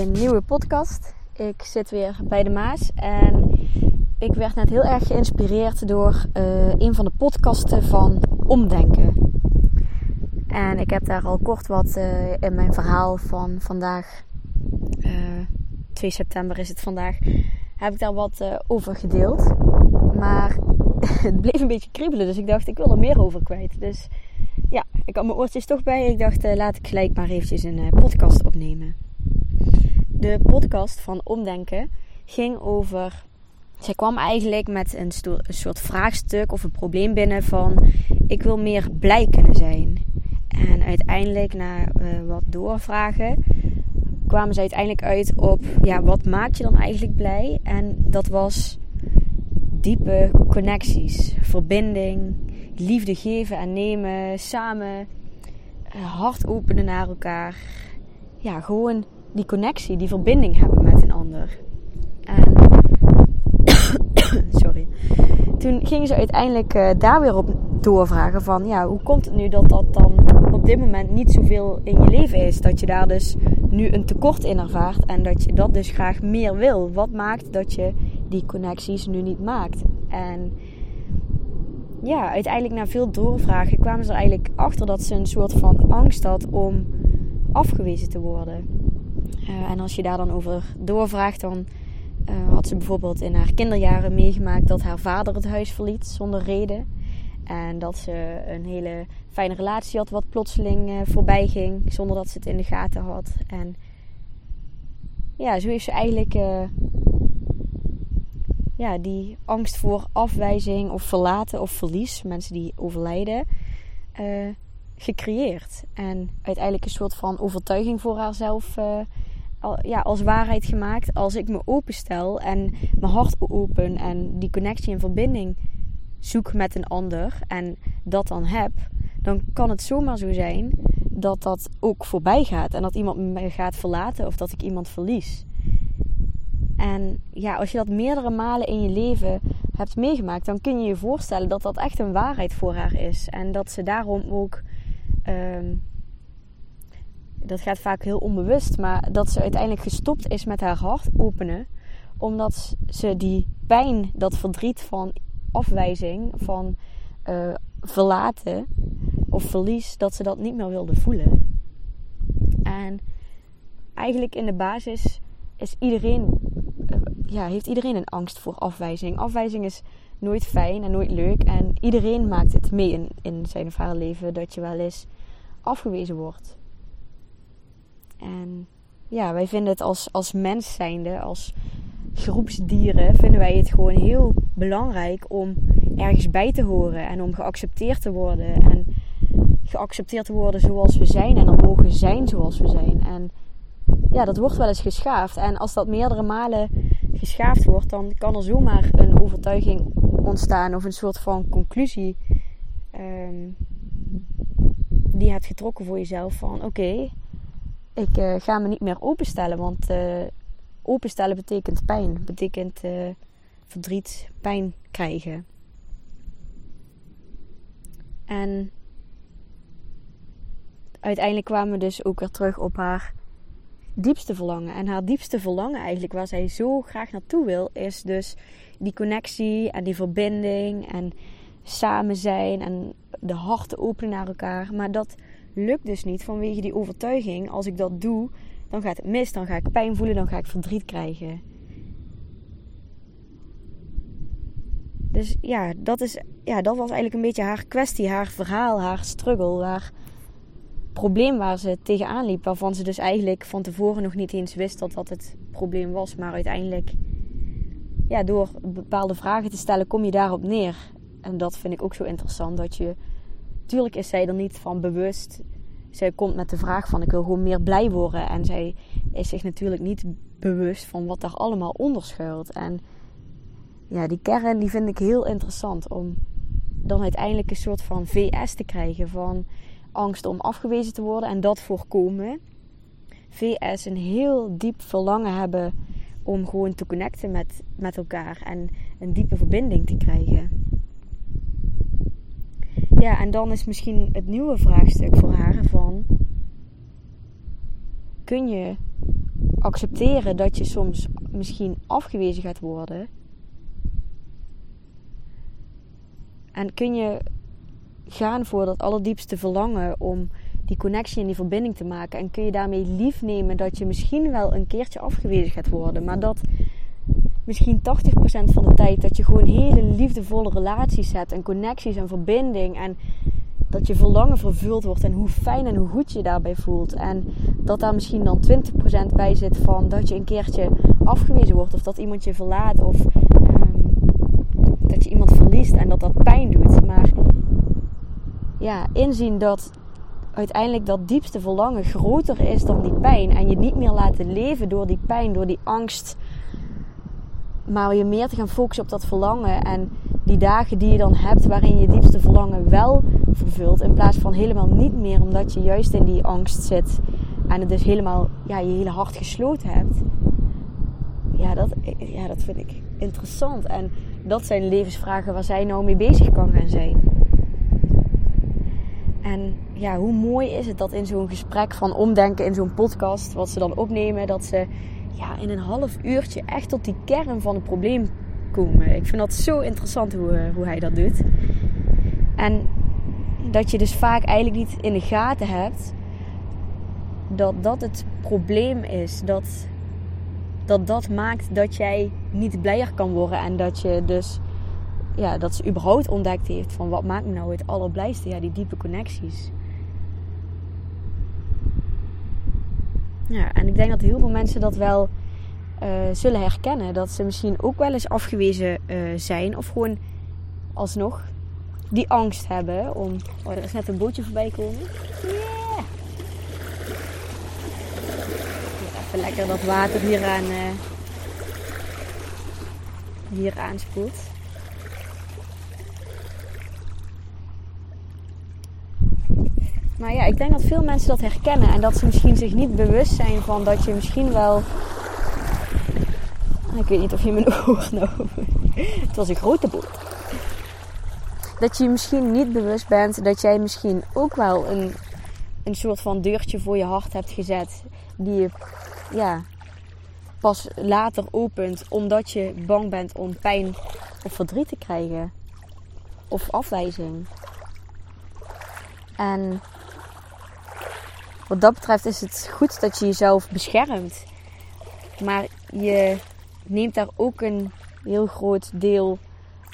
Een nieuwe podcast. Ik zit weer bij de Maas en ik werd net heel erg geïnspireerd door uh, een van de podcasten van Omdenken. En ik heb daar al kort wat uh, in mijn verhaal van vandaag, uh, eh, 2 september is het vandaag, heb ik daar wat over gedeeld. Maar het bleef een beetje kriebelen, dus ik dacht ik wil er meer over kwijt. Dus ja, ik had mijn oortjes toch bij. Ik dacht laat ik gelijk maar eventjes een podcast opnemen. De podcast van Omdenken ging over zij kwam eigenlijk met een, soort vraagstuk of een probleem binnen van ik wil meer blij kunnen zijn. En uiteindelijk na uh, wat doorvragen kwamen ze uiteindelijk uit op ja, wat maakt je dan eigenlijk blij? En dat was diepe connecties, verbinding, liefde geven en nemen, samen uh, hart openen naar elkaar. Ja, gewoon die connectie, die verbinding hebben met een ander. En sorry. Toen gingen ze uiteindelijk uh, daar weer op doorvragen van ja, hoe komt het nu dat dat dan op dit moment niet zoveel in je leven is? Dat je daar dus nu een tekort in ervaart en dat je dat dus graag meer wil. Wat maakt dat je die connecties nu niet maakt? En ja, uiteindelijk na veel doorvragen kwamen ze er eigenlijk achter dat ze een soort van angst had om afgewezen te worden. Uh, en als je daar dan over doorvraagt, dan uh, had ze bijvoorbeeld in haar kinderjaren meegemaakt dat haar vader het huis verliet zonder reden. En dat ze een hele fijne relatie had, wat plotseling uh, voorbij ging, zonder dat ze het in de gaten had. En ja, zo heeft ze eigenlijk ja, die angst voor afwijzing of verlaten of verlies, mensen die overlijden, gecreëerd. En uiteindelijk een soort van overtuiging voor haarzelf ja, als waarheid gemaakt. Als ik me openstel en mijn hart open en die connectie en verbinding zoek met een ander en dat dan heb, dan kan het zomaar zo zijn dat dat ook voorbij gaat en dat iemand me gaat verlaten of dat ik iemand verlies. En ja, als je dat meerdere malen in je leven hebt meegemaakt, dan kun je je voorstellen dat dat echt een waarheid voor haar is. En dat ze daarom ook ehm, dat gaat vaak heel onbewust, maar dat ze uiteindelijk gestopt is met haar hart openen, omdat ze die pijn, dat verdriet van afwijzing, van uh, verlaten of verlies, dat ze dat niet meer wilde voelen. En eigenlijk in de basis is iedereen, uh, ja, heeft iedereen een angst voor afwijzing. Afwijzing is nooit fijn en nooit leuk. En iedereen maakt het mee in, in zijn of haar leven dat je wel eens afgewezen wordt. En ja, wij vinden het als, als mens zijnde, als groepsdieren, vinden wij het gewoon heel belangrijk om ergens bij te horen en om geaccepteerd te worden. En geaccepteerd te worden zoals we zijn en er mogen zijn zoals we zijn. En ja, dat wordt wel eens geschaafd. En als dat meerdere malen geschaafd wordt, dan kan er zomaar een overtuiging ontstaan of een soort van conclusie um, die je hebt getrokken voor jezelf van oké, ik uh, ga me niet meer openstellen. Want uh, openstellen betekent pijn. Betekent uh, verdriet, pijn krijgen. En uiteindelijk kwamen we dus ook weer terug op haar diepste verlangen. En haar diepste verlangen eigenlijk, waar zij zo graag naartoe wil, is dus die connectie en die verbinding en samen zijn en de harten openen naar elkaar. Maar dat lukt dus niet vanwege die overtuiging. Als ik dat doe, dan gaat het mis, dan ga ik pijn voelen, dan ga ik verdriet krijgen. Dus ja, dat, is, ja, dat was eigenlijk een beetje haar kwestie, haar verhaal, haar struggle, haar probleem waar ze tegenaan liep. Waarvan ze dus eigenlijk van tevoren nog niet eens wist dat dat het probleem was. Maar uiteindelijk, ja, door bepaalde vragen te stellen, kom je daarop neer. En dat vind ik ook zo interessant. Dat je, tuurlijk is zij er niet van bewust. Zij komt met de vraag van ik wil gewoon meer blij worden. En zij is zich natuurlijk niet bewust van wat daar allemaal onder schuilt. En ja, die kern die vind ik heel interessant om dan uiteindelijk een soort van VS te krijgen van angst om afgewezen te worden en dat voorkomen. VS een heel diep verlangen hebben om gewoon te connecten met, met elkaar en een diepe verbinding te krijgen. Ja, en dan is misschien het nieuwe vraagstuk voor haar van... Kun je accepteren dat je soms misschien afgewezen gaat worden? En kun je gaan voor dat allerdiepste verlangen om die connectie en die verbinding te maken. En kun je daarmee lief nemen dat je misschien wel een keertje afgewezen gaat worden. Maar dat misschien 80% van de tijd dat je gewoon hele liefdevolle relaties hebt. En connecties en verbinding. En dat je verlangen vervuld wordt. En hoe fijn en hoe goed je daarbij voelt. En dat daar misschien dan 20% bij zit van dat je een keertje afgewezen wordt. Of dat iemand je verlaat. Of um, dat je iemand verliest en dat dat pijn doet. Maar ja, inzien dat uiteindelijk dat diepste verlangen groter is dan die pijn. En je niet meer laten leven door die pijn, door die angst. Maar je meer te gaan focussen op dat verlangen. En die dagen die je dan hebt waarin je diepste verlangen wel vervult. In plaats van helemaal niet meer omdat je juist in die angst zit. En het dus helemaal ja, je hele hart gesloten hebt. Ja dat, ja, dat vind ik interessant. En dat zijn levensvragen waar zij nou mee bezig kan gaan zijn. En ja, hoe mooi is het dat in zo'n gesprek van omdenken, in zo'n podcast, wat ze dan opnemen, dat ze ja, in een half uurtje echt tot die kern van het probleem komen. Ik vind dat zo interessant hoe, eh, hoe hij dat doet. En dat je dus vaak eigenlijk niet in de gaten hebt dat dat het probleem is. Dat dat, dat maakt dat jij niet blijer kan worden en dat je dus ja, dat ze überhaupt ontdekt heeft van wat maakt me nou het allerblijste? Ja, die diepe connecties. Ja, en ik denk dat heel veel mensen dat wel uh, zullen herkennen. Dat ze misschien ook wel eens afgewezen uh, zijn. Of gewoon alsnog die angst hebben om... Oh, er is net een bootje voorbij komen. Yeah! Even lekker dat water hier aan... Uh, hier aanspoelt. Maar ja, ik denk dat veel mensen dat herkennen en dat ze misschien zich niet bewust zijn van dat je misschien wel. Ik weet niet of je me hoort nou. Het was een grote boot. Dat je misschien niet bewust bent dat jij misschien ook wel een, een soort van deurtje voor je hart hebt gezet. Die je ja, pas later opent omdat je bang bent om pijn of verdriet te krijgen. Of afwijzing. En wat dat betreft is het goed dat je jezelf beschermt. Maar je neemt daar ook een heel groot deel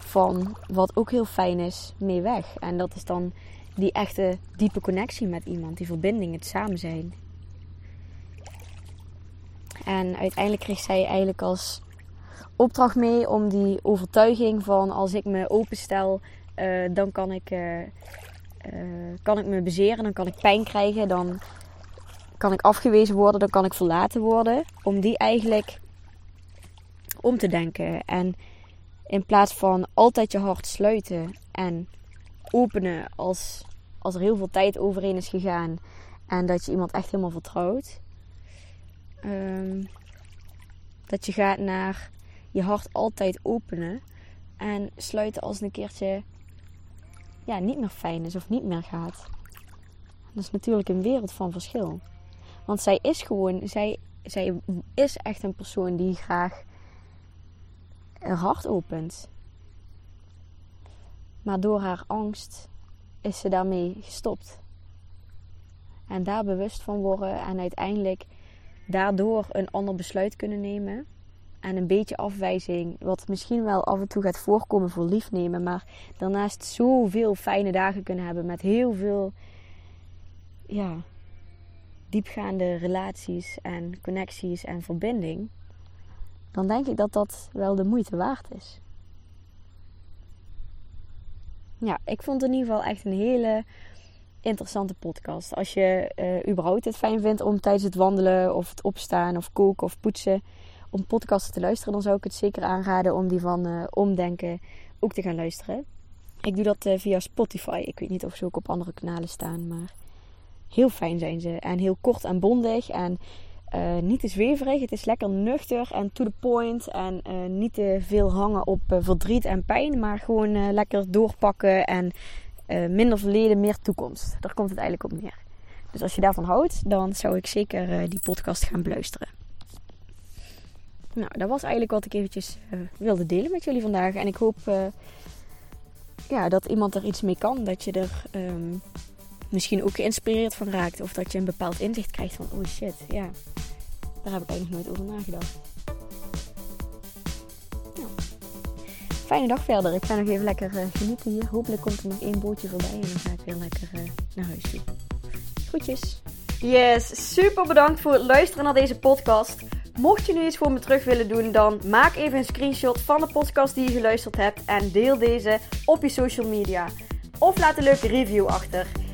van, wat ook heel fijn is, mee weg. En dat is dan die echte diepe connectie met iemand, die verbinding, het samen zijn. En uiteindelijk kreeg zij eigenlijk als opdracht mee om die overtuiging van als ik me openstel, uh, dan kan ik, uh, uh, kan ik me bezeren, dan kan ik pijn krijgen, dan kan ik afgewezen worden, dan kan ik verlaten worden. Om die eigenlijk om te denken. En in plaats van altijd je hart sluiten en openen als, als er heel veel tijd overheen is gegaan. En dat je iemand echt helemaal vertrouwt. Ehm, dat je gaat naar je hart altijd openen. En sluiten als een keertje ja, niet meer fijn is of niet meer gaat. Dat is natuurlijk een wereld van verschil. Want zij is gewoon, zij, zij is echt een persoon die graag haar hart opent. Maar door haar angst is ze daarmee gestopt. En daar bewust van worden en uiteindelijk daardoor een ander besluit kunnen nemen. En een beetje afwijzing, wat misschien wel af en toe gaat voorkomen voor lief nemen. Maar daarnaast zoveel fijne dagen kunnen hebben met heel veel ja, diepgaande relaties en connecties en verbinding, dan denk ik dat dat wel de moeite waard is. Ja, ik vond in ieder geval echt een hele interessante podcast. Als je uh, überhaupt het fijn vindt om tijdens het wandelen of het opstaan of koken of poetsen om podcasten te luisteren, dan zou ik het zeker aanraden om die van uh, Omdenken ook te gaan luisteren. Ik doe dat uh, via Spotify. Ik weet niet of ze ook op andere kanalen staan, maar heel fijn zijn ze. En heel kort en bondig en uh, niet te zweverig. Het is lekker nuchter en to the point. En niet te veel hangen op verdriet en pijn, maar gewoon lekker doorpakken en minder verleden, meer toekomst. Daar komt het eigenlijk op neer. Dus als je daarvan houdt, dan zou ik zeker die podcast gaan beluisteren. Nou, dat was eigenlijk wat ik eventjes wilde delen met jullie vandaag. En ik hoop ja, dat iemand er iets mee kan. Dat je er um, misschien ook geïnspireerd van raakt. Of dat je een bepaald inzicht krijgt van, oh shit, ja, daar heb ik eigenlijk nooit over nagedacht. Nou, fijne dag verder. Ik ga nog even lekker uh, genieten hier. Hopelijk komt er nog één bootje voorbij en dan ga ik weer lekker naar huis toe. Groetjes. Yes, super bedankt voor het luisteren naar deze podcast. Mocht je nu iets voor me terug willen doen, dan maak even een screenshot van de podcast die je geluisterd hebt en deel deze op je social media. Of laat een leuke review achter.